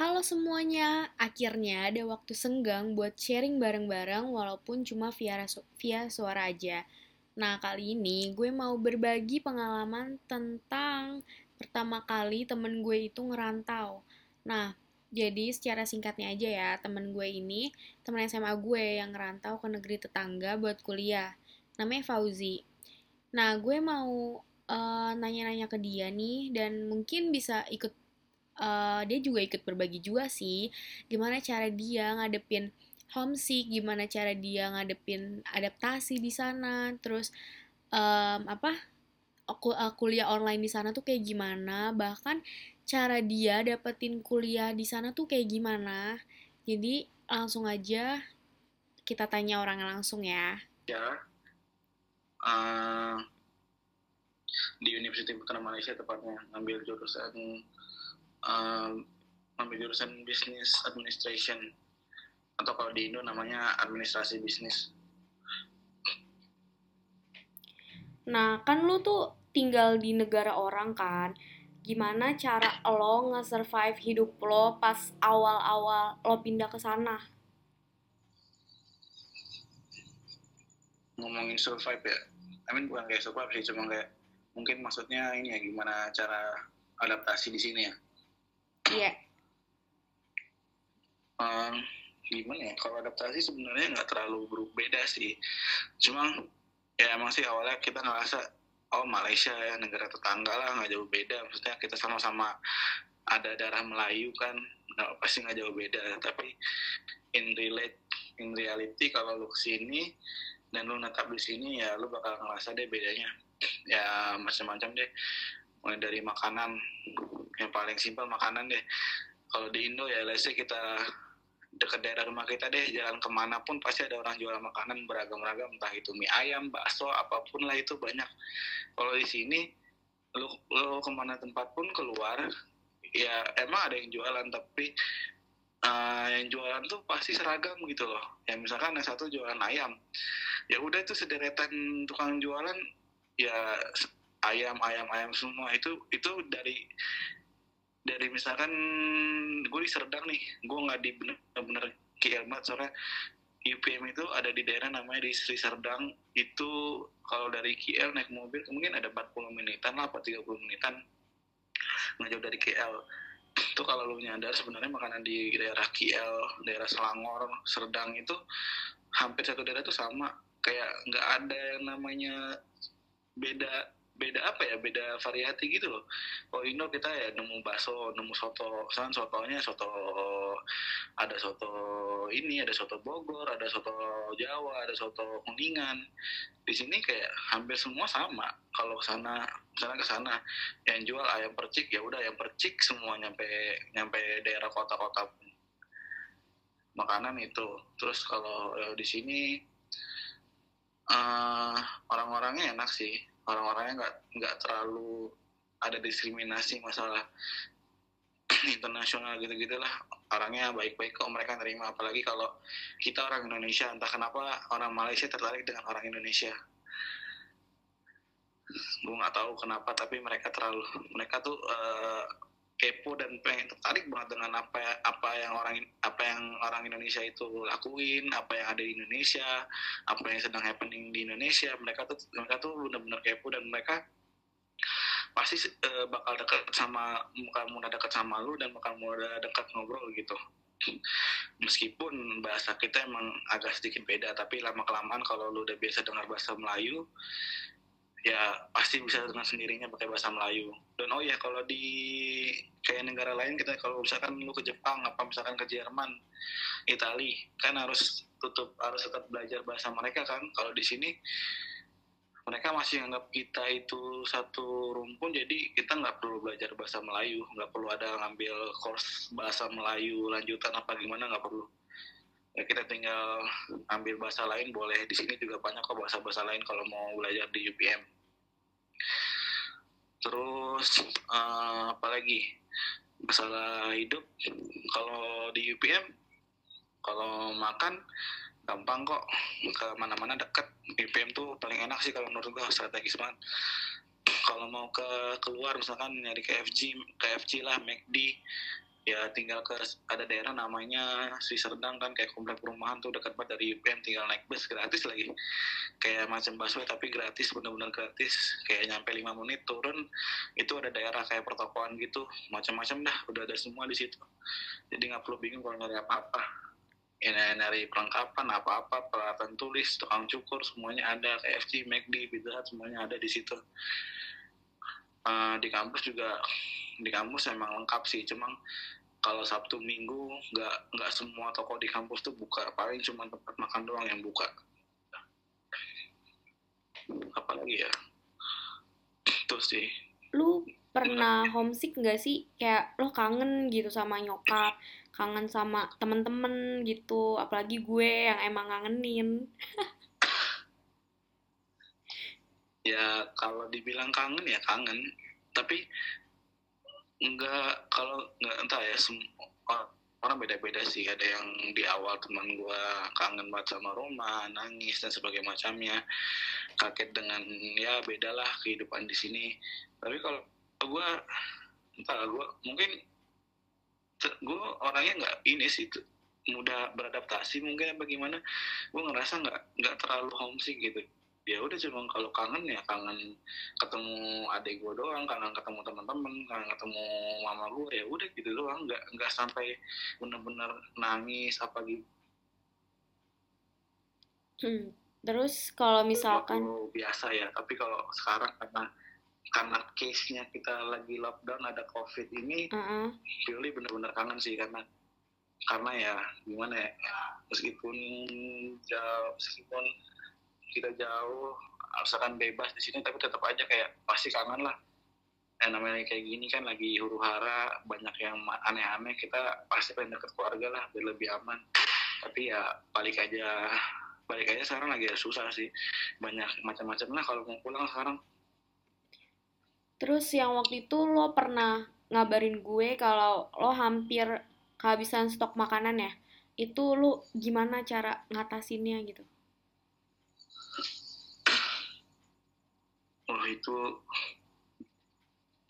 Halo semuanya, akhirnya ada waktu senggang buat sharing bareng-bareng walaupun cuma via, via suara aja. Nah, kali ini gue mau berbagi pengalaman tentang pertama kali temen gue itu ngerantau. Nah, jadi secara singkatnya aja ya, temen gue ini, temen SMA gue yang ngerantau ke negeri tetangga buat kuliah. Namanya Fauzi. Nah, gue mau eh, nanya-nanya uh, ke dia nih, dan mungkin bisa ikut uh, dia juga ikut berbagi juga sih. Gimana cara dia ngadepin homesick gimana cara dia ngadepin adaptasi di sana terus um, apa uh, kuliah online di sana tuh kayak gimana bahkan cara dia dapetin kuliah di sana tuh kayak gimana. Jadi langsung aja kita tanya orang langsung ya. Ya. Uh, di Universitas Malaysia tepatnya ngambil jurusan um, ambil jurusan bisnis administration atau kalau di Indo namanya administrasi bisnis. Nah, kan lu tuh tinggal di negara orang kan. Gimana cara lo nge-survive hidup lo pas awal-awal lo pindah ke sana? Ngomongin survive ya, I mean bukan kayak survive sih, cuma kayak mungkin maksudnya ini ya gimana cara adaptasi di sini ya. Iya. Yeah. Um, gimana ya? Kalau adaptasi sebenarnya nggak terlalu berbeda sih. Cuma ya emang sih awalnya kita ngerasa oh Malaysia ya negara tetangga lah nggak jauh beda. Maksudnya kita sama-sama ada darah Melayu kan, nggak pasti nggak jauh beda. Tapi in relate in reality kalau lu ke sini dan lu netap di sini ya lu bakal ngerasa deh bedanya ya macam-macam deh mulai dari makanan yang paling simpel makanan deh. Kalau di Indo ya let's kita dekat daerah rumah kita deh jalan ke mana pun pasti ada orang jual makanan beragam-ragam entah itu mie ayam bakso apa pun lah itu banyak. Kalau di sini lu lu ke mana tempat pun keluar ya emang ada yang jualan tapi uh, yang jualan tuh pasti seragam gitu loh. Ya misalkan yang satu jualan ayam ya udah itu sederetan tukang jualan ya ayam ayam ayam semua itu itu dari dari misalkan gue di Serdang nih. Gue nggak di bener-bener kiamat soalnya UPM itu ada di daerah namanya di Sri Serdang. Itu kalau dari KL naik mobil mungkin ada 40 menitan lah atau 30 menitan. Nggak jauh dari KL itu kalau lu nyadar sebenarnya makanan di daerah KL daerah Selangor Serdang itu hampir satu daerah itu sama. Kayak nggak ada yang namanya beda beda apa ya beda variasi gitu loh. Kalau Indo kita ya nemu bakso nemu soto kan sotonya soto ada soto ini ada soto Bogor ada soto Jawa ada soto Kuningan. Di sini kayak hampir semua sama. Kalau ke sana misalnya ke sana yang jual ayam percik ya udah ayam percik semua nyampe nyampe daerah kota-kota makanan itu. Terus kalau ya, di sini uh, orang-orangnya enak sih orang-orangnya nggak nggak terlalu ada diskriminasi masalah internasional gitu gitulah orangnya baik-baik kok mereka terima apalagi kalau kita orang Indonesia entah kenapa orang Malaysia tertarik dengan orang Indonesia. Gue nggak tahu kenapa tapi mereka terlalu mereka tuh uh, kepo dan pengen tertarik banget dengan apa apa yang orang apa yang orang Indonesia itu lakuin apa yang ada di Indonesia apa yang sedang happening di Indonesia. Mereka tuh mereka tuh benar-benar kepo dan mereka pasti uh, bakal dekat sama bakal mudah dekat sama lu dan bakal mudah dekat ngobrol gitu. Meskipun bahasa kita emang agak sedikit beda tapi lama kelamaan kalau lu udah biasa dengar bahasa Melayu ya pasti bisa dengan sendirinya pakai bahasa Melayu. Dan oh ya kalau di kayak negara lain kita kalau misalkan lu ke Jepang apa misalkan ke Jerman Itali kan harus tutup harus tetap belajar bahasa mereka kan. Kalau di sini mereka masih anggap kita itu satu rumpun jadi kita nggak perlu belajar bahasa Melayu. Nggak perlu ada ngambil course bahasa Melayu lanjutan apa gimana nggak perlu. Ya kita tinggal ambil bahasa lain. Boleh di sini juga banyak kok bahasa-bahasa lain kalau mau belajar di UPM terus uh, apa lagi? Masalah hidup kalau di UPM kalau makan gampang kok. Ke mana-mana deket. UPM tuh paling enak sih kalau menurut gue strategis banget. Kalau mau ke keluar misalkan nyari KFC KFC lah McD ya tinggal ke ada daerah namanya Sri Serdang kan kayak komplek perumahan tuh dekat banget dari UPM tinggal naik bus gratis lagi. Kayak macam busway tapi gratis benar-benar gratis. Kayak nyampe lima menit turun itu ada daerah kayak pertokoan gitu. Macam-macam dah udah ada semua di situ. Jadi nggak perlu bingung kalau nyari apa-apa. Ya nyari perlengkapan apa-apa peralatan tulis tukang cukur semuanya ada. KFC McD Pizza semuanya ada di situ. Uh, di kampus juga di kampus emang lengkap sih. Cuma kalau Sabtu Minggu nggak nggak semua toko di kampus tuh buka. Paling cuma tempat makan doang yang buka. Apalagi ya? Itu sih. Lu pernah homesick nggak sih? Kayak lo kangen gitu sama nyokap kangen sama temen-temen gitu. Apalagi gue yang emang ngangenin. Ya kalau dibilang kangen ya kangen. Tapi enggak kalau enggak entah ya semua orang beda-beda sih. Ada yang di awal teman gue kangen banget sama rumah nangis dan sebagainya macamnya. Kaget dengan ya bedalah kehidupan di sini. Tapi kalau gue entah gue mungkin gue orangnya nggak ini sih mudah beradaptasi mungkin bagaimana gue ngerasa nggak nggak terlalu homesick gitu ya udah cuma kalau kangen ya kangen ketemu adik gue doang kangen ketemu teman-teman kangen ketemu mama gue ya udah gitu doang nggak nggak sampai bener-bener nangis apa gitu hmm. terus kalau misalkan biasa ya tapi kalau sekarang karena karena case-nya kita lagi lockdown ada covid ini uh -uh. Billy bener-bener kangen sih karena karena ya gimana ya meskipun jauh meskipun kita jauh misalkan bebas di sini tapi tetap aja kayak pasti kangen lah. Yang namanya kayak gini kan lagi huru hara banyak yang aneh-aneh kita pasti pengen deket keluarga lah biar lebih aman. Tapi ya balik aja balik aja sekarang lagi susah sih. Banyak macam-macam. Lah kalau mau pulang sekarang? Terus yang waktu itu lo pernah ngabarin gue kalau lo hampir kehabisan stok makanan ya? Itu lo gimana cara ngatasinnya gitu itu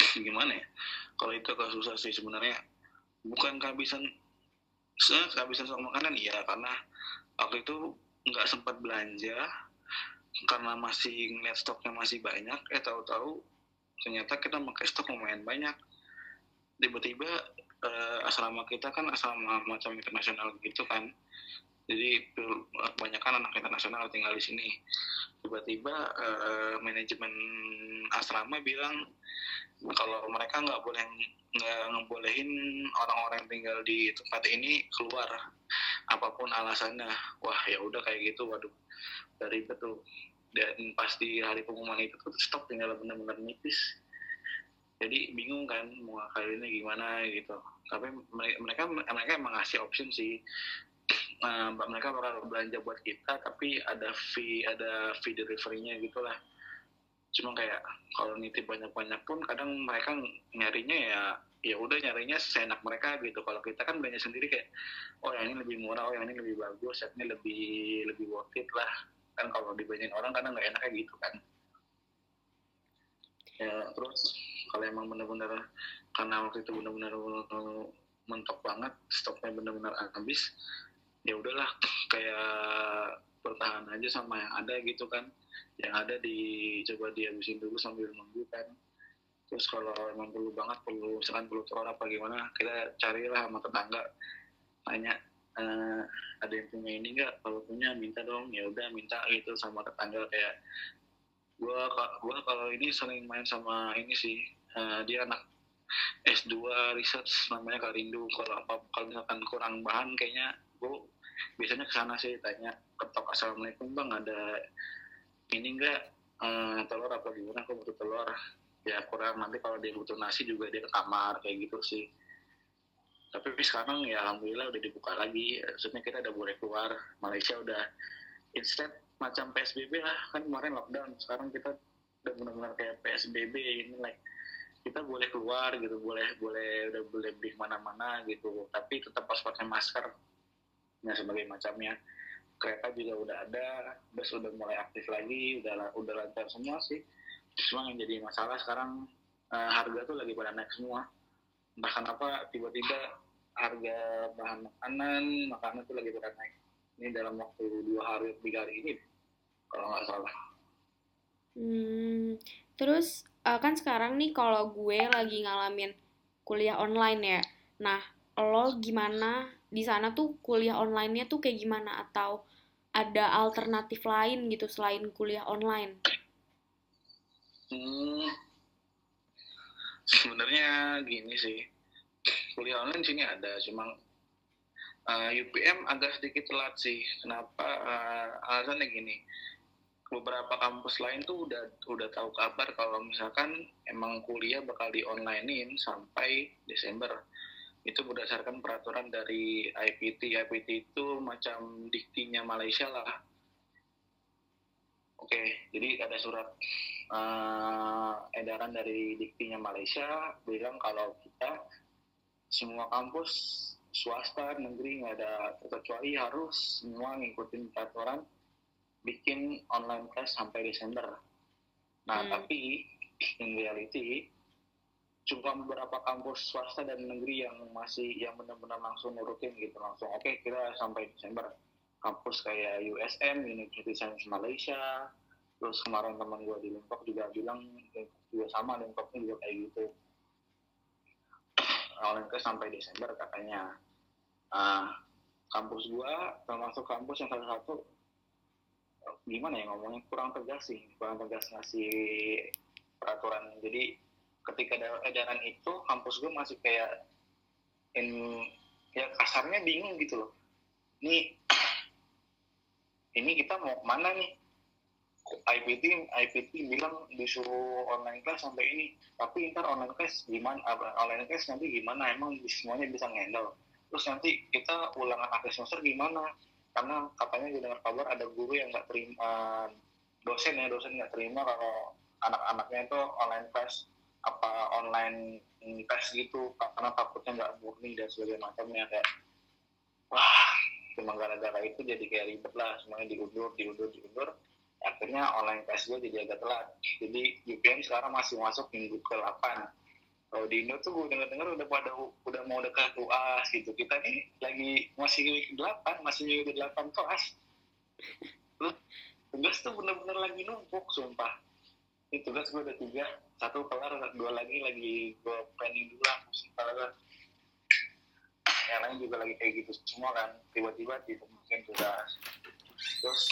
gimana ya? Kalau itu agak susah sih sebenarnya. Bukan kehabisan kehabisan stok makanan iya. Karena waktu itu nggak sempat belanja karena masih ngeliat stoknya masih banyak eh tahu-tahu ternyata kita pakai stok lumayan banyak. Tiba-tiba eh, asrama kita kan asrama macam internasional gitu kan jadi kebanyakan anak internasional tinggal di sini. Tiba-tiba uh, manajemen asrama bilang kalau mereka nggak boleh nggak ngebolehin orang-orang tinggal di tempat ini keluar apa pun alasannya. Wah ya udah kayak gitu waduh. Dari betul dan pas di hari pengumuman itu tuh stok tinggal benar-benar nipis jadi bingung kan mau ini gimana gitu. Tapi mereka mereka emang ngasih option sih uh, mereka bakal belanja buat kita tapi ada fee ada fee deliverynya gitulah. Cuma kayak kalau nitip banyak-banyak pun kadang mereka nyarinya ya ya udah nyarinya seenak mereka gitu. Kalau kita kan belanja sendiri kayak oh yang ini lebih murah oh yang ini lebih bagus yang lebih lebih worth it lah. Kan kalau dibanyain orang kadang nggak enaknya gitu kan. Ya terus kalau emang bener-bener karena waktu itu bener-bener mentok banget stoknya bener-bener habis ya udahlah kayak bertahan aja sama yang ada gitu kan. Yang ada dicoba dihabisin dulu sambil nunggu kan. Terus kalau emang perlu banget perlu misalkan perlu telur apa gimana kita carilah sama tetangga. Tanya e, ada yang punya ini enggak kalau punya minta dong. Ya udah minta gitu sama tetangga kayak gua gua kalau ini sering main sama ini sih uh, dia anak S2 research namanya Karindu kalau apa kalau misalkan kurang bahan kayaknya gue biasanya ke sana sih tanya ketok assalamualaikum bang ada ini enggak uh, telur apa gimana? Aku butuh telur. Ya kurang. Nanti kalau dia butuh nasi juga dia ke kamar kayak gitu sih. Tapi sekarang ya alhamdulillah udah dibuka lagi. Maksudnya kita udah boleh keluar. Malaysia udah instead macam PSBB lah. Kan kemarin lockdown sekarang kita udah benar-benar kayak PSBB ini like kita boleh keluar gitu boleh boleh udah boleh beli mana-mana gitu. Tapi tetap pas pakai masker dan sebagai macamnya. Kereta juga udah ada bus udah mulai aktif lagi udah udah lancar semua sih. Cuma yang jadi masalah sekarang uh, harga tuh lagi pada naik semua. Entah kenapa tiba-tiba harga bahan makanan makanan itu lagi berat naik. Ini dalam waktu dua hari tiga hari ini kalau nggak salah. Hmm, terus uh, kan sekarang nih kalau gue lagi ngalamin kuliah online ya. Nah, lo gimana di sana tuh kuliah online-nya tuh kayak gimana? Atau ada alternatif lain gitu selain kuliah online? hmm, sebenarnya gini sih. Kuliah online sini ada cuma uh, UPM agak sedikit telat sih. Kenapa? Uh, alasannya gini. Beberapa kampus lain tuh udah udah tahu kabar kalau misalkan emang kuliah bakal di onlinein sampai Desember itu berdasarkan peraturan dari IPT IPT itu macam diktinya Malaysia lah oke jadi ada surat uh, edaran dari diktinya Malaysia bilang kalau kita semua kampus swasta negeri nggak ada terkecuali harus semua ngikutin peraturan bikin online class sampai Desember. Nah, hmm. tapi in reality cuma beberapa kampus swasta dan negeri yang masih yang benar-benar langsung nurutin gitu langsung oke okay, kita sampai Desember. Kampus kayak USM University Science Malaysia terus kemarin teman gue di Lombok juga bilang juga sama Lomboknya juga kayak gitu. Class sampai Desember katanya. Uh, kampus gue termasuk kampus yang salah satu gimana ya ngomongnya kurang tegas sih kurang tegas ngasih peraturan. Jadi ketika edaran itu kampus gue masih kayak in ya kasarnya bingung gitu loh. Ini ini kita mau mana nih? IPT IPT bilang disuruh online class sampai ini. Tapi ntar online class gimana online class nanti gimana? Emang semuanya bisa ngendal. Terus nanti kita ulangan akhir semester gimana? Karena katanya dengar kabar ada guru yang nggak terima dosen ya dosen nggak terima kalau anak-anaknya itu online class apa online tes gitu karena takutnya nggak murni dan sebagainya macamnya kayak wah cuma gara-gara itu jadi kayak ribet lah semuanya diundur diundur diundur. Akhirnya online tes gue jadi agak telat. Jadi UPM sekarang masih masuk minggu ke 8 kalau di Indo tuh gue denger-denger udah pada udah mau dekat UAS gitu. Kita nih lagi masih week 8 masih week 8 kelas tugas tuh bener-bener lagi numpuk sumpah ini tugas gue ada tiga. Satu kelar dua lagi lagi gue planning dulu lah kalau yang lain juga lagi kayak gitu semua kan. Tiba-tiba ditemukan tugas terus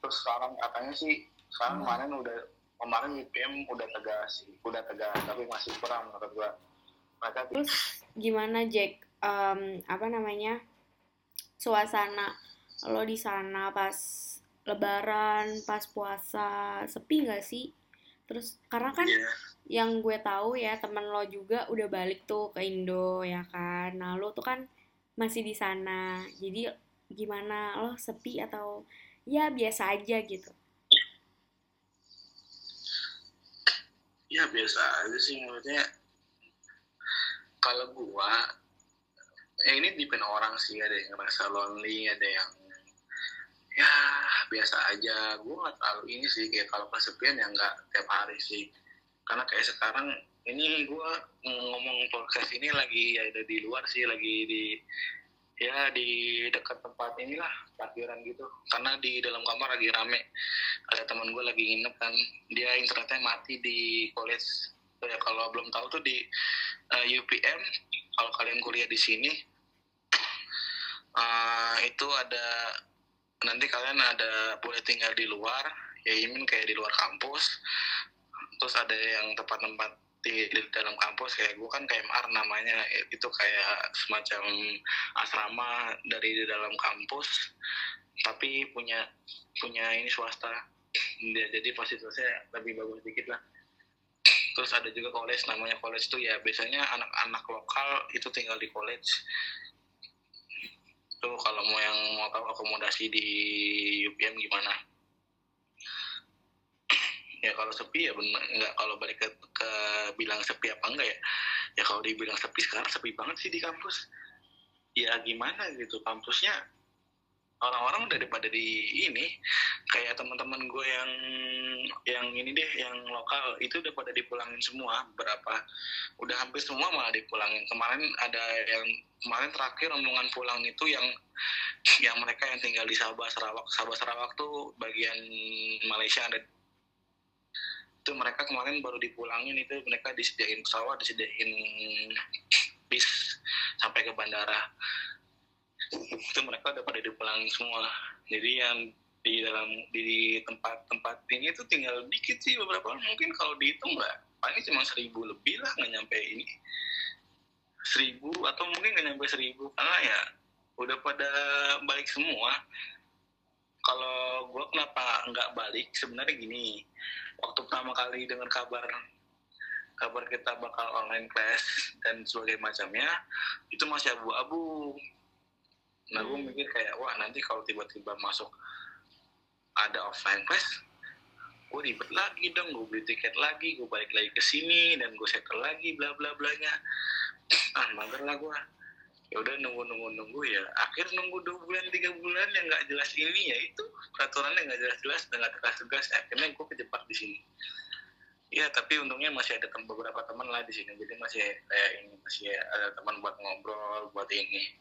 terus sekarang katanya sih sekarang kemarin udah kemarin UPM udah tegas sih udah tegas tapi masih kurang menurut gua. Mereka terus gimana Jack? Um, apa namanya? Suasana lo di sana pas lebaran pas puasa sepi gak sih? Terus karena kan yeah. yang gue tahu ya temen lo juga udah balik tuh ke Indo ya kan? Nah lo tuh kan masih di sana. Jadi gimana? Lo sepi atau ya biasa aja gitu? Ya biasa aja sih menurutnya kalau gua ya ini depend orang sih. Ada yang ngerasa lonely ada yang ya biasa aja. Gua nggak terlalu ini sih kayak kalau kesepian ya nggak tiap hari sih. Karena kayak sekarang ini gua ngomong podcast ini lagi ada di luar sih lagi di ya di dekat tempat inilah parkiran gitu. Karena di dalam kamar lagi rame. Ada teman gue lagi nginep kan. Dia internetnya mati di college. Ya kalau belum tahu tuh di uh, eh, UPM kalau kalian kuliah di sini uh, itu ada nanti kalian ada boleh tinggal di luar ya imin kayak di luar kampus. Terus ada yang tempat-tempat di, di dalam kampus kayak gue kan KMR namanya itu kayak semacam asrama dari di dalam kampus tapi punya punya ini swasta. Dia jadi fasilitasnya lebih bagus dikit lah. Terus ada juga college namanya college tuh ya biasanya anak-anak lokal itu tinggal di college tuh kalau mau yang mau tahu akomodasi di UPM gimana? Ya kalau sepi ya benar. Nggak kalau balik ke, ke bilang sepi apa enggak ya? Ya kalau dibilang sepi sekarang sepi banget sih di kampus. Ya gimana gitu? Kampusnya orang-orang udah pada di ini kayak teman-teman gue yang yang ini deh yang lokal itu udah pada dipulangin semua berapa udah hampir semua malah dipulangin. Kemarin ada yang kemarin terakhir omongan pulang itu yang yang mereka yang tinggal di Sabah Sarawak. Sabah Sarawak tuh bagian Malaysia ada. Itu mereka kemarin baru dipulangin itu mereka disediain pesawat disediain bis sampai ke bandara itu mereka udah pada dipulangin semua. Jadi yang di dalam di tempat-tempat ini tuh tinggal dikit sih beberapa orang. Mungkin kalau dihitung nggak paling cuma seribu lebih lah nggak nyampe ini. Seribu atau mungkin nggak nyampe seribu. Karena ya udah pada balik semua. Kalau gue kenapa nggak balik? Sebenarnya gini waktu pertama kali dengar kabar kabar kita bakal online class dan sebagainya macamnya itu masih abu-abu nah gue mikir kayak wah nanti kalau tiba-tiba masuk ada offline class gue ribet lagi dong gue beli tiket lagi gue balik lagi ke sini dan gue settle lagi bla bla blanya ah mager lah gue ya udah nunggu nunggu nunggu ya. Akhir nunggu dua bulan tiga bulan yang nggak jelas ini ya itu. Peraturannya nggak jelas jelas dan nggak tegas tegas akhirnya gue kejebak di sini. Ya tapi untungnya masih ada tem beberapa teman lah di sini. Jadi masih kayak ini masih ada teman buat ngobrol buat ini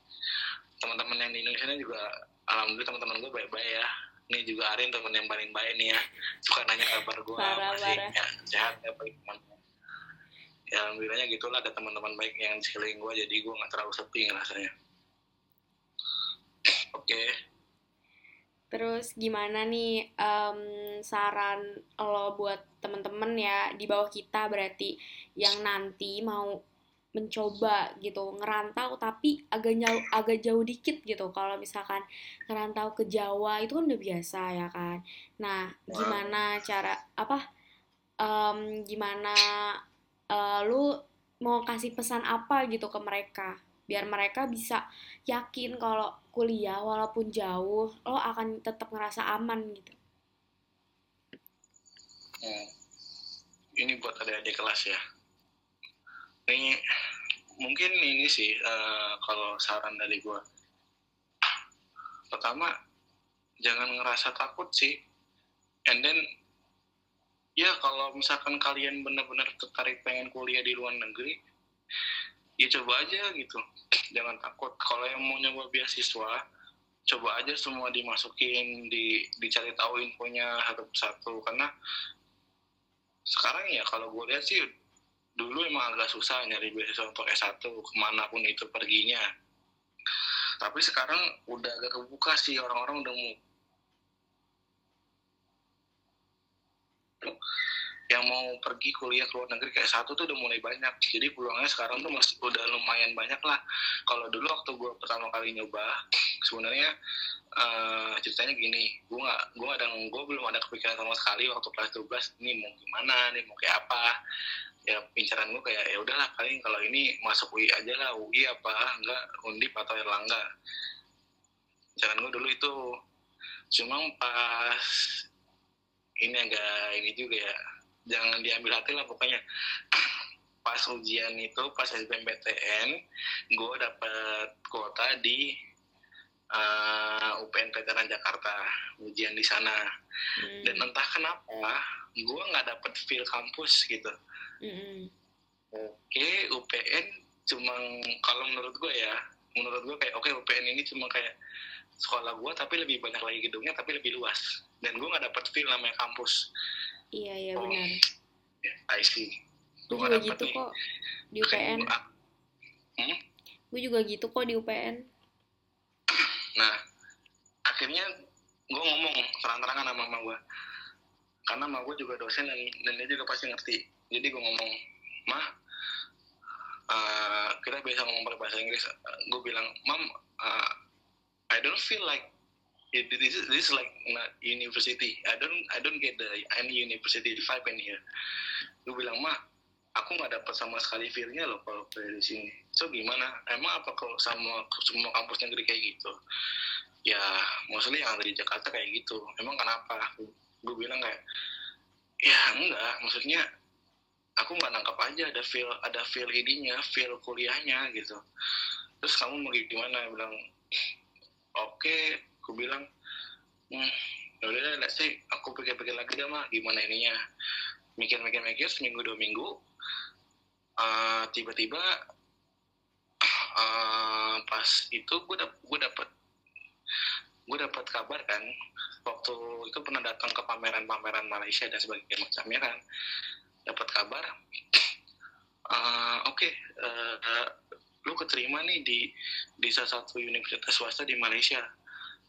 teman-teman yang di Indonesia juga alhamdulillah teman-teman gue baik-baik ya. Ini juga Arin teman yang paling baik nih ya. Suka nanya kabar gue masih Ya, sehat ya baik teman ya alhamdulillahnya gitulah ada teman-teman baik yang di sekeliling gue jadi gue nggak terlalu sepi rasanya oke. Okay. Terus gimana nih um, saran lo buat temen-temen ya di bawah kita berarti yang nanti mau mencoba gitu ngerantau tapi agak jauh agak jauh dikit gitu. Kalau misalkan ngerantau ke Jawa itu kan udah biasa ya kan. Nah gimana cara apa um, gimana uh, lu mau kasih pesan apa gitu ke mereka? Biar mereka bisa yakin kalau kuliah walaupun jauh lo akan tetap ngerasa aman gitu. Hmm. ini buat adik-adik kelas ya ini mungkin ini sih uh, kalau saran dari gue pertama jangan ngerasa takut sih. And then ya kalau misalkan kalian benar-benar tertarik pengen kuliah di luar negeri ya coba aja gitu. Jangan takut. Kalau yang mau nyoba beasiswa coba aja semua dimasukin di dicari tahu infonya satu. Persatu karena sekarang ya kalau gue lihat sih dulu emang agak susah nyari beasiswa untuk S1 ke mana pun itu perginya. Tapi sekarang udah agak kebuka sih orang-orang udah mau yang mau pergi kuliah ke luar negeri kayak satu tuh udah mulai banyak. Jadi peluangnya sekarang tuh masih udah lumayan banyak lah. Kalau dulu waktu gue pertama kali nyoba sebenarnya uh, ceritanya gini. Gue nggak gue ada gue belum ada kepikiran sama sekali waktu kelas 12 ini mau gimana? Nih mau kayak apa ya pincaran gue kayak ya udahlah paling kalau ini masuk UI aja lah UI apa enggak undip atau erlangga. Pincaran gue dulu itu cuma pas ini agak ini juga ya jangan diambil hati lah pokoknya. Pas ujian itu pas SBMPTN gue dapet kuota di uh, UPN Veteran Jakarta ujian di sana. Hmm. dan entah kenapa gue nggak dapet feel kampus gitu hmm. oke UPN cuma kalau menurut gue ya menurut gue kayak oke okay, UPN ini cuma kayak sekolah gue tapi lebih banyak lagi gedungnya tapi lebih luas. Dan gue nggak dapet feel namanya kampus. Iya iya oh, benar. Ya, I see. Gue juga gitu nih. kok di UPN hmm? gue juga gitu kok di UPN nah akhirnya gue ngomong terang-terangan sama mama gue karena mama gue juga dosen dan, dan dia juga pasti ngerti jadi gue ngomong mah uh, kita bisa ngomong pakai bahasa Inggris. Gue bilang mam uh, I don't feel like it, this is this is like not university. I don't I don't get the any university vibe in here. Gue bilang mah aku nggak dapat sama sekali feelnya loh kalau dari sini. So gimana? Emang apa kalau sama semua kampus negeri kayak gitu? Ya mostly yang ada di Jakarta kayak gitu. Emang kenapa? Gue bilang kayak ya enggak. Maksudnya aku nggak nangkap aja ada feel ada feel ininya feel kuliahnya gitu. Terus kamu mau gimana? Bilang oke. Okay, aku bilang hmm, ya udah let's say aku pikir-pikir lagi dah mah gimana ininya? Mikir-mikir-mikir seminggu dua minggu uh, tiba-tiba uh, pas itu gue dap gue dapet gue dapat kabar kan waktu itu pernah datang ke pameran-pameran Malaysia dan sebagainya macamnya kan dapat kabar. Uh, oke okay, uh, lu keterima nih di di salah satu universitas swasta di Malaysia.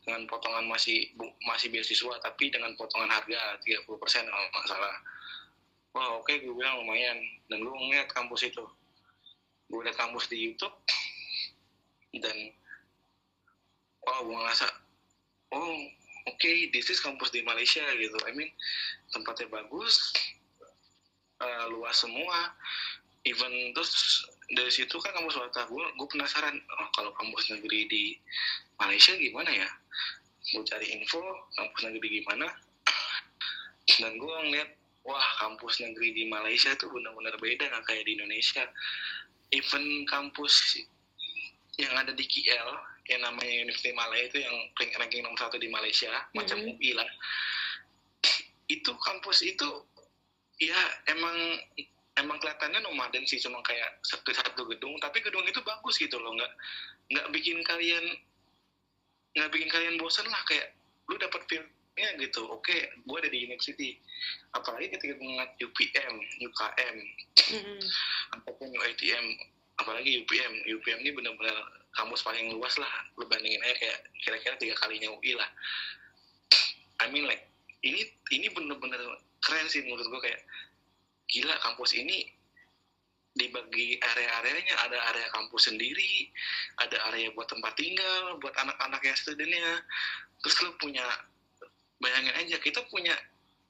Dengan potongan masih masih beasiswa tapi dengan potongan harga 30% kalau nggak salah. Wah oke okay, gue bilang lumayan. Dan gue ngeliat kampus itu. Gue liat kampus di YouTube. Dan wah gue ngerasa oh oke okay, this is kampus di Malaysia gitu. I mean tempatnya bagus uh, luas semua. Even terus dari situ kan kampus swasta gue gue penasaran oh, kalau kampus negeri di Malaysia gimana ya? Gue cari info kampus negeri gimana? Dan gue ngeliat wah kampus negeri di Malaysia tuh benar-benar beda nggak kayak di Indonesia. Even kampus yang ada di KL yang namanya University Malaya itu yang ranking nomor satu di Malaysia mm -hmm. macam UI lah itu kampus itu ya emang emang kelihatannya nomaden sih cuma kayak satu satu gedung. Tapi gedung itu bagus gitu loh nggak nggak bikin kalian nggak bikin kalian bosan lah kayak lu dapat filmnya gitu. Oke gue ada di university apalagi ketika mengat UPM UKM mm-hmm. ataupun UITM apalagi UPM UPM ini benar-benar kampus paling luas lah lu bandingin aja kayak kira-kira tiga kalinya UI lah. I mean like ini ini bener-bener keren sih menurut gue kayak gila kampus ini dibagi area-areanya. Ada area kampus sendiri ada area buat tempat tinggal buat anak-anak yang studentnya terus lu punya bayangin aja kita punya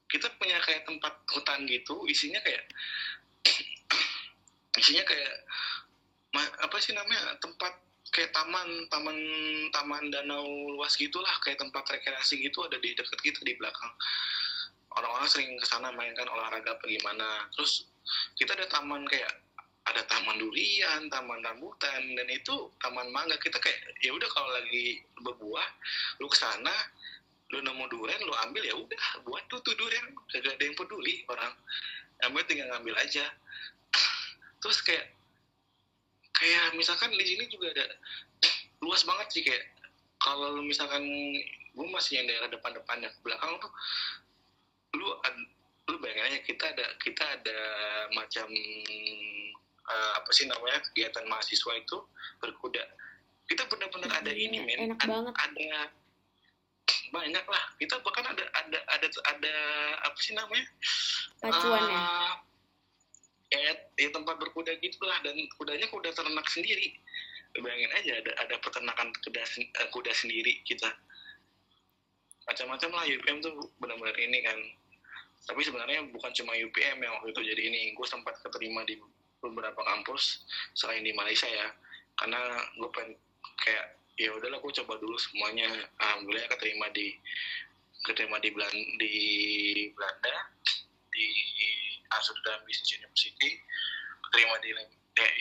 kita punya kayak tempat hutan gitu isinya kayak isinya kayak apa sih namanya tempat kayak taman taman taman danau luas gitulah kayak tempat rekreasi gitu ada di dekat kita di belakang orang-orang sering ke sana mainkan olahraga apa gimana terus kita ada taman kayak ada taman durian, taman rambutan, dan itu taman mangga. Kita kayak ya udah kalau lagi berbuah, lu ke sana, lu nemu durian, lu ambil ya udah buat tuh tuh durian, gak ada yang peduli orang. Ambil tinggal ngambil aja. Terus kayak kayak misalkan di sini juga ada luas banget sih kayak kalau misalkan gue masih yang daerah depan-depannya ke belakang tuh lu lu bayangin aja kita ada kita ada macam uh, apa sih namanya kegiatan mahasiswa itu berkuda. Kita benar-benar ada ini men. enak banget. ada banyak lah. Kita bahkan ada ada ada ada apa sih namanya pacuan uh, ya ya, ya tempat berkuda gitulah. Dan kudanya kuda ternak sendiri. Bayangin aja ada ada peternakan kuda uh, kuda sendiri kita macam-macam lah UPM tuh benar-benar ini kan. Tapi sebenarnya bukan cuma UPM yang waktu itu jadi ini. Gue sempat keterima di beberapa kampus selain di Malaysia ya. Karena gue pengen kayak ya udahlah gue coba dulu semuanya. Alhamdulillah keterima di keterima di Belanda di Belanda di Amsterdam Business University keterima di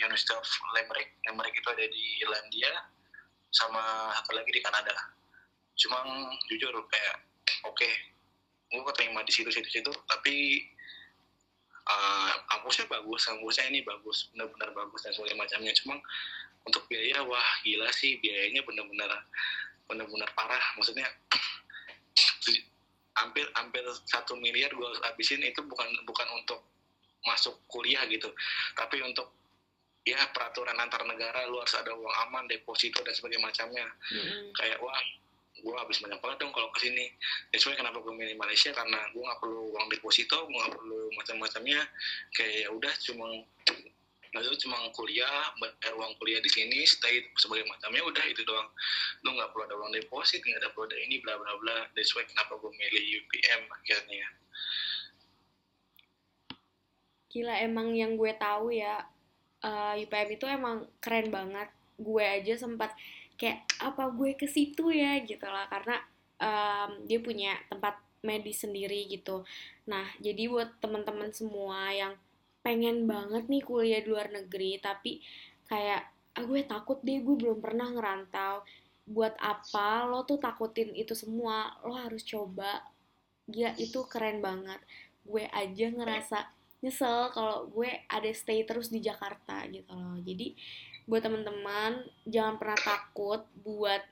University of Limerick. Limerick itu ada di Irlandia sama satu lagi di Kanada cuma jujur kayak oke okay, gue keterima di situ situ situ tapi uh, kampusnya bagus kampusnya ini bagus benar-benar bagus dan sebagainya macamnya. Cuma untuk biaya wah gila sih biayanya benar-benar benar-benar parah. Maksudnya hampir hampir satu miliar gue habisin itu bukan bukan untuk masuk kuliah gitu. Tapi untuk ya peraturan antar negara lu harus ada uang aman deposito dan sebagainya macamnya. Mm-hmm. kayak wah gue habis banyak banget dong kalau ke sini. That's why kenapa gue milih Malaysia karena gue nggak perlu uang deposito gue nggak perlu macam-macamnya. Kayak ya udah cuma lalu cuma kuliah bayar uang kuliah di sini stay sebagai macamnya udah itu doang. Lu nggak perlu ada uang deposit nggak ada perlu ada ini bla bla bla. That's why kenapa gue milih UPM akhirnya. Gila emang yang gue tahu ya uh, eh, UPM itu emang keren banget. Gue aja sempat kayak apa gue ke situ ya? Gitu lah karena um, dia punya tempat medis sendiri gitu. Nah jadi buat teman-teman semua yang pengen banget nih kuliah di luar negeri tapi kayak ah gue takut deh gue belum pernah ngerantau. Buat apa lo tuh takutin itu semua? Lo harus coba. Gila itu keren banget. Gue aja ngerasa nyesel kalau gue ada stay terus di Jakarta gitu loh. Jadi buat teman-teman jangan pernah takut buat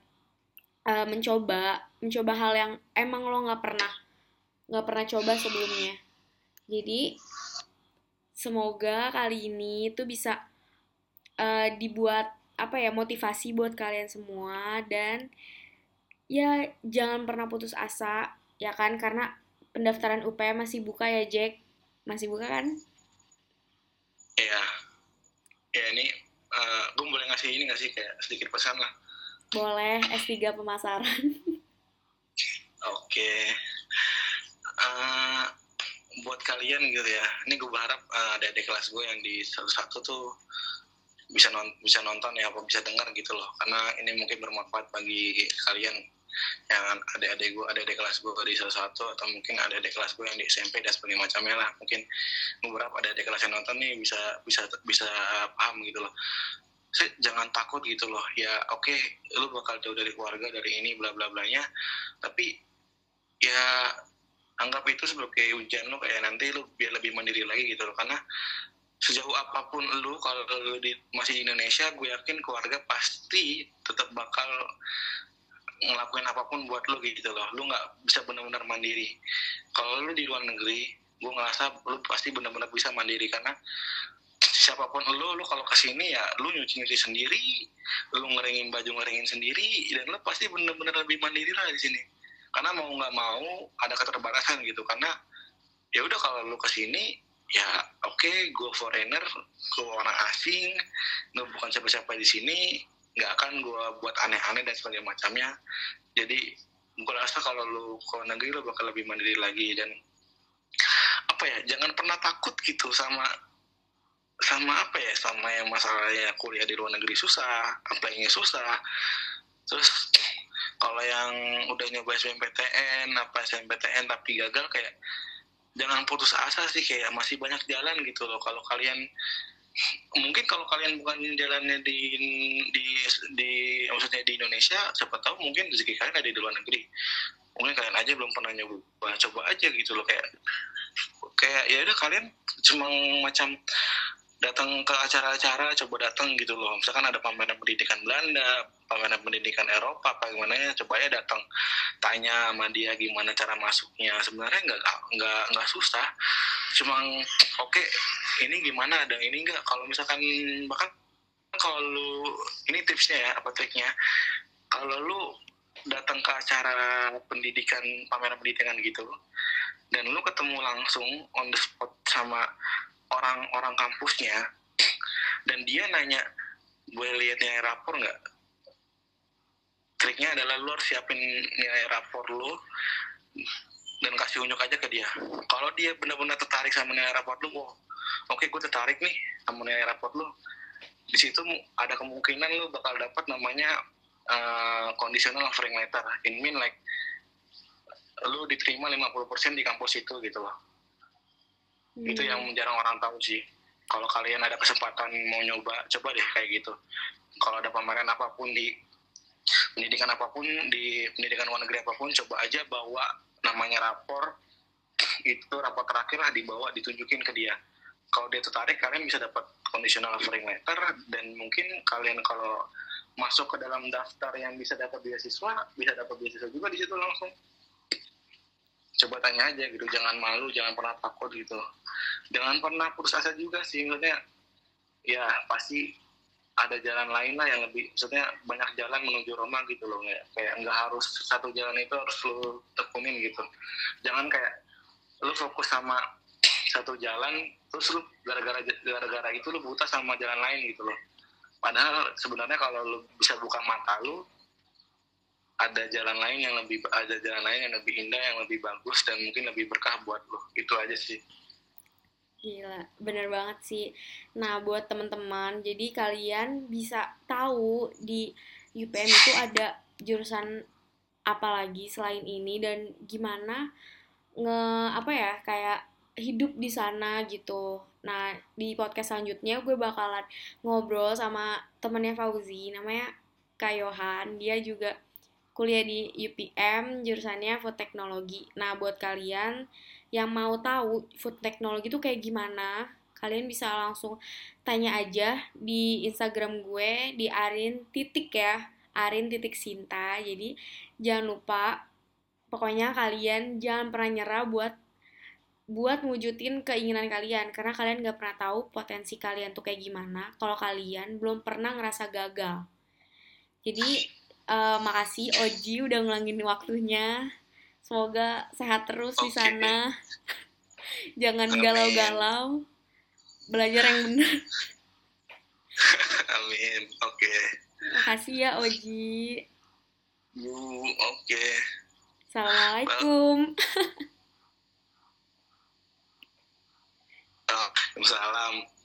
uh, mencoba mencoba hal yang emang lo nggak pernah nggak pernah coba sebelumnya. Jadi semoga kali ini itu bisa uh, dibuat apa ya motivasi buat kalian semua. Dan ya jangan pernah putus asa ya kan? Karena pendaftaran UPM masih buka ya Jack masih buka kan? Iya. Ya ini uh, eh, gue boleh ngasih ini nggak sih? Kayak sedikit pesan lah. Boleh S3 pemasaran. Oke. Okay. uh, eh, buat kalian gitu ya. Ini gue berharap uh, ada adik kelas gue yang di satu-satu tuh bisa non bisa nonton ya apa bisa dengar gitu loh. Karena ini mungkin bermanfaat bagi kalian yang adik-adik gue adik-adik kelas gue di salah satu atau mungkin ada adik kelas gue yang di SMP dan sebagainya macamnya lah. Mungkin beberapa ada adik kelas yang nonton nih bisa bisa bisa paham gitu loh. Saya jangan takut gitu loh. Ya oke okay, lu bakal jauh dari keluarga dari ini bla bla blanya. Tapi ya anggap itu sebagai ujian lo kayak nanti lu biar lebih mandiri lagi gitu loh. Karena sejauh apa pun lu kalau lu di, masih di Indonesia gue yakin keluarga pasti tetap bakal ngelakuin apa pun buat lu gitu loh. Lu nggak bisa benar-benar mandiri. Kalau lu di luar negeri gue ngerasa lu pasti benar-benar bisa mandiri karena siapa pun lu lu kalau ke sini ya lu nyuci nyuci sendiri lu ngeringin baju ngeringin sendiri dan lu pasti benar-benar lebih mandiri lah di sini. Karena mau nggak mau ada keterbatasan gitu. Karena ya udah kalau lu ke sini ya oke okay, gue foreigner gue orang asing gue bukan siapa-siapa di sini nggak akan gue buat aneh-aneh dan sebagainya macamnya. Jadi gue rasa kalau lu ke negeri lu bakal lebih mandiri lagi dan apa ya jangan pernah takut gitu sama sama apa ya sama yang masalahnya kuliah di luar negeri susah apply-nya susah. Terus kalau yang udah nyoba SBMPTN apa SNMPTN tapi gagal kayak jangan putus asa sih kayak masih banyak jalan gitu loh. Kalau kalian mungkin kalau kalian bukan jalannya di di di maksudnya di Indonesia siapa tahu mungkin rezeki kalian ada di luar negeri. Mungkin kalian aja belum pernah nyoba coba aja gitu loh kayak kayak ya udah kalian cuma macam datang ke acara-acara coba datang gitu loh. Misalkan ada pameran pendidikan Belanda pameran pendidikan Eropa apa gimana ya coba ya datang tanya sama dia gimana cara masuknya. Sebenarnya nggak nggak nggak susah. Cuma oke okay, ini gimana ada ini enggak kalau misalkan bahkan kalau lu ini tipsnya ya apa triknya? Kalau lu datang ke acara pendidikan pameran pendidikan gitu dan lu ketemu langsung on the spot sama orang-orang kampusnya dan dia nanya boleh lihat nilai rapor nggak? Triknya adalah lu harus siapin nilai rapor lu dan kasih unjuk aja ke dia. Kalau dia benar-benar tertarik sama nilai rapor lu oh, oke okay, gue tertarik nih sama nilai rapor lu. Di situ ada kemungkinan lu bakal dapat namanya uh, conditional offering letter. In mean like lu diterima 50% di kampus itu gitu loh hmm. itu yang jarang orang tahu sih. Kalau kalian ada kesempatan mau nyoba coba deh kayak gitu. Kalau ada pameran apa pun di pendidikan apa pun di pendidikan luar negeri apa pun coba aja bawa namanya rapor. Itu rapor terakhir lah dibawa ditunjukin ke dia. Kalau dia tertarik kalian bisa dapat conditional offering letter. Dan mungkin kalian kalau masuk ke dalam daftar yang bisa dapat beasiswa bisa dapat beasiswa juga di situ langsung coba tanya aja gitu jangan malu jangan pernah takut gitu. Jangan pernah putus asa juga sih maksudnya ya pasti ada jalan lain lah yang lebih maksudnya banyak jalan menuju Roma gitu loh kayak kayak nggak harus satu jalan itu harus lu tekunin gitu. Jangan kayak lu fokus sama satu jalan terus lu gara-gara gara-gara itu lu buta sama jalan lain gitu loh. Padahal sebenarnya kalau lu bisa buka mata lu ada jalan lain yang lebih ada jalan lain yang lebih indah yang lebih bagus dan mungkin lebih berkah buat lo itu aja sih Gila, bener banget sih. Nah, buat teman-teman, jadi kalian bisa tahu di UPM itu ada jurusan apa lagi selain ini dan gimana nge apa ya kayak hidup di sana gitu. Nah, di podcast selanjutnya gue bakalan ngobrol sama temennya Fauzi namanya Kayohan dia juga kuliah di UPM jurusannya food technology. Nah buat kalian yang mau tahu food technology itu kayak gimana kalian bisa langsung tanya aja di Instagram gue di Arin titik ya Arin titik Sinta. Jadi jangan lupa pokoknya kalian jangan pernah nyerah buat buat mewujudin keinginan kalian. Karena kalian gak pernah tahu potensi kalian tuh kayak gimana. Kalau kalian belum pernah ngerasa gagal. Jadi uh, makasih Oji udah ngulangin waktunya semoga sehat terus okay. di sana jangan galau-galau belajar yang benar amin oke okay. makasih ya Oji oke okay. Assalamualaikum. Waalaikumsalam.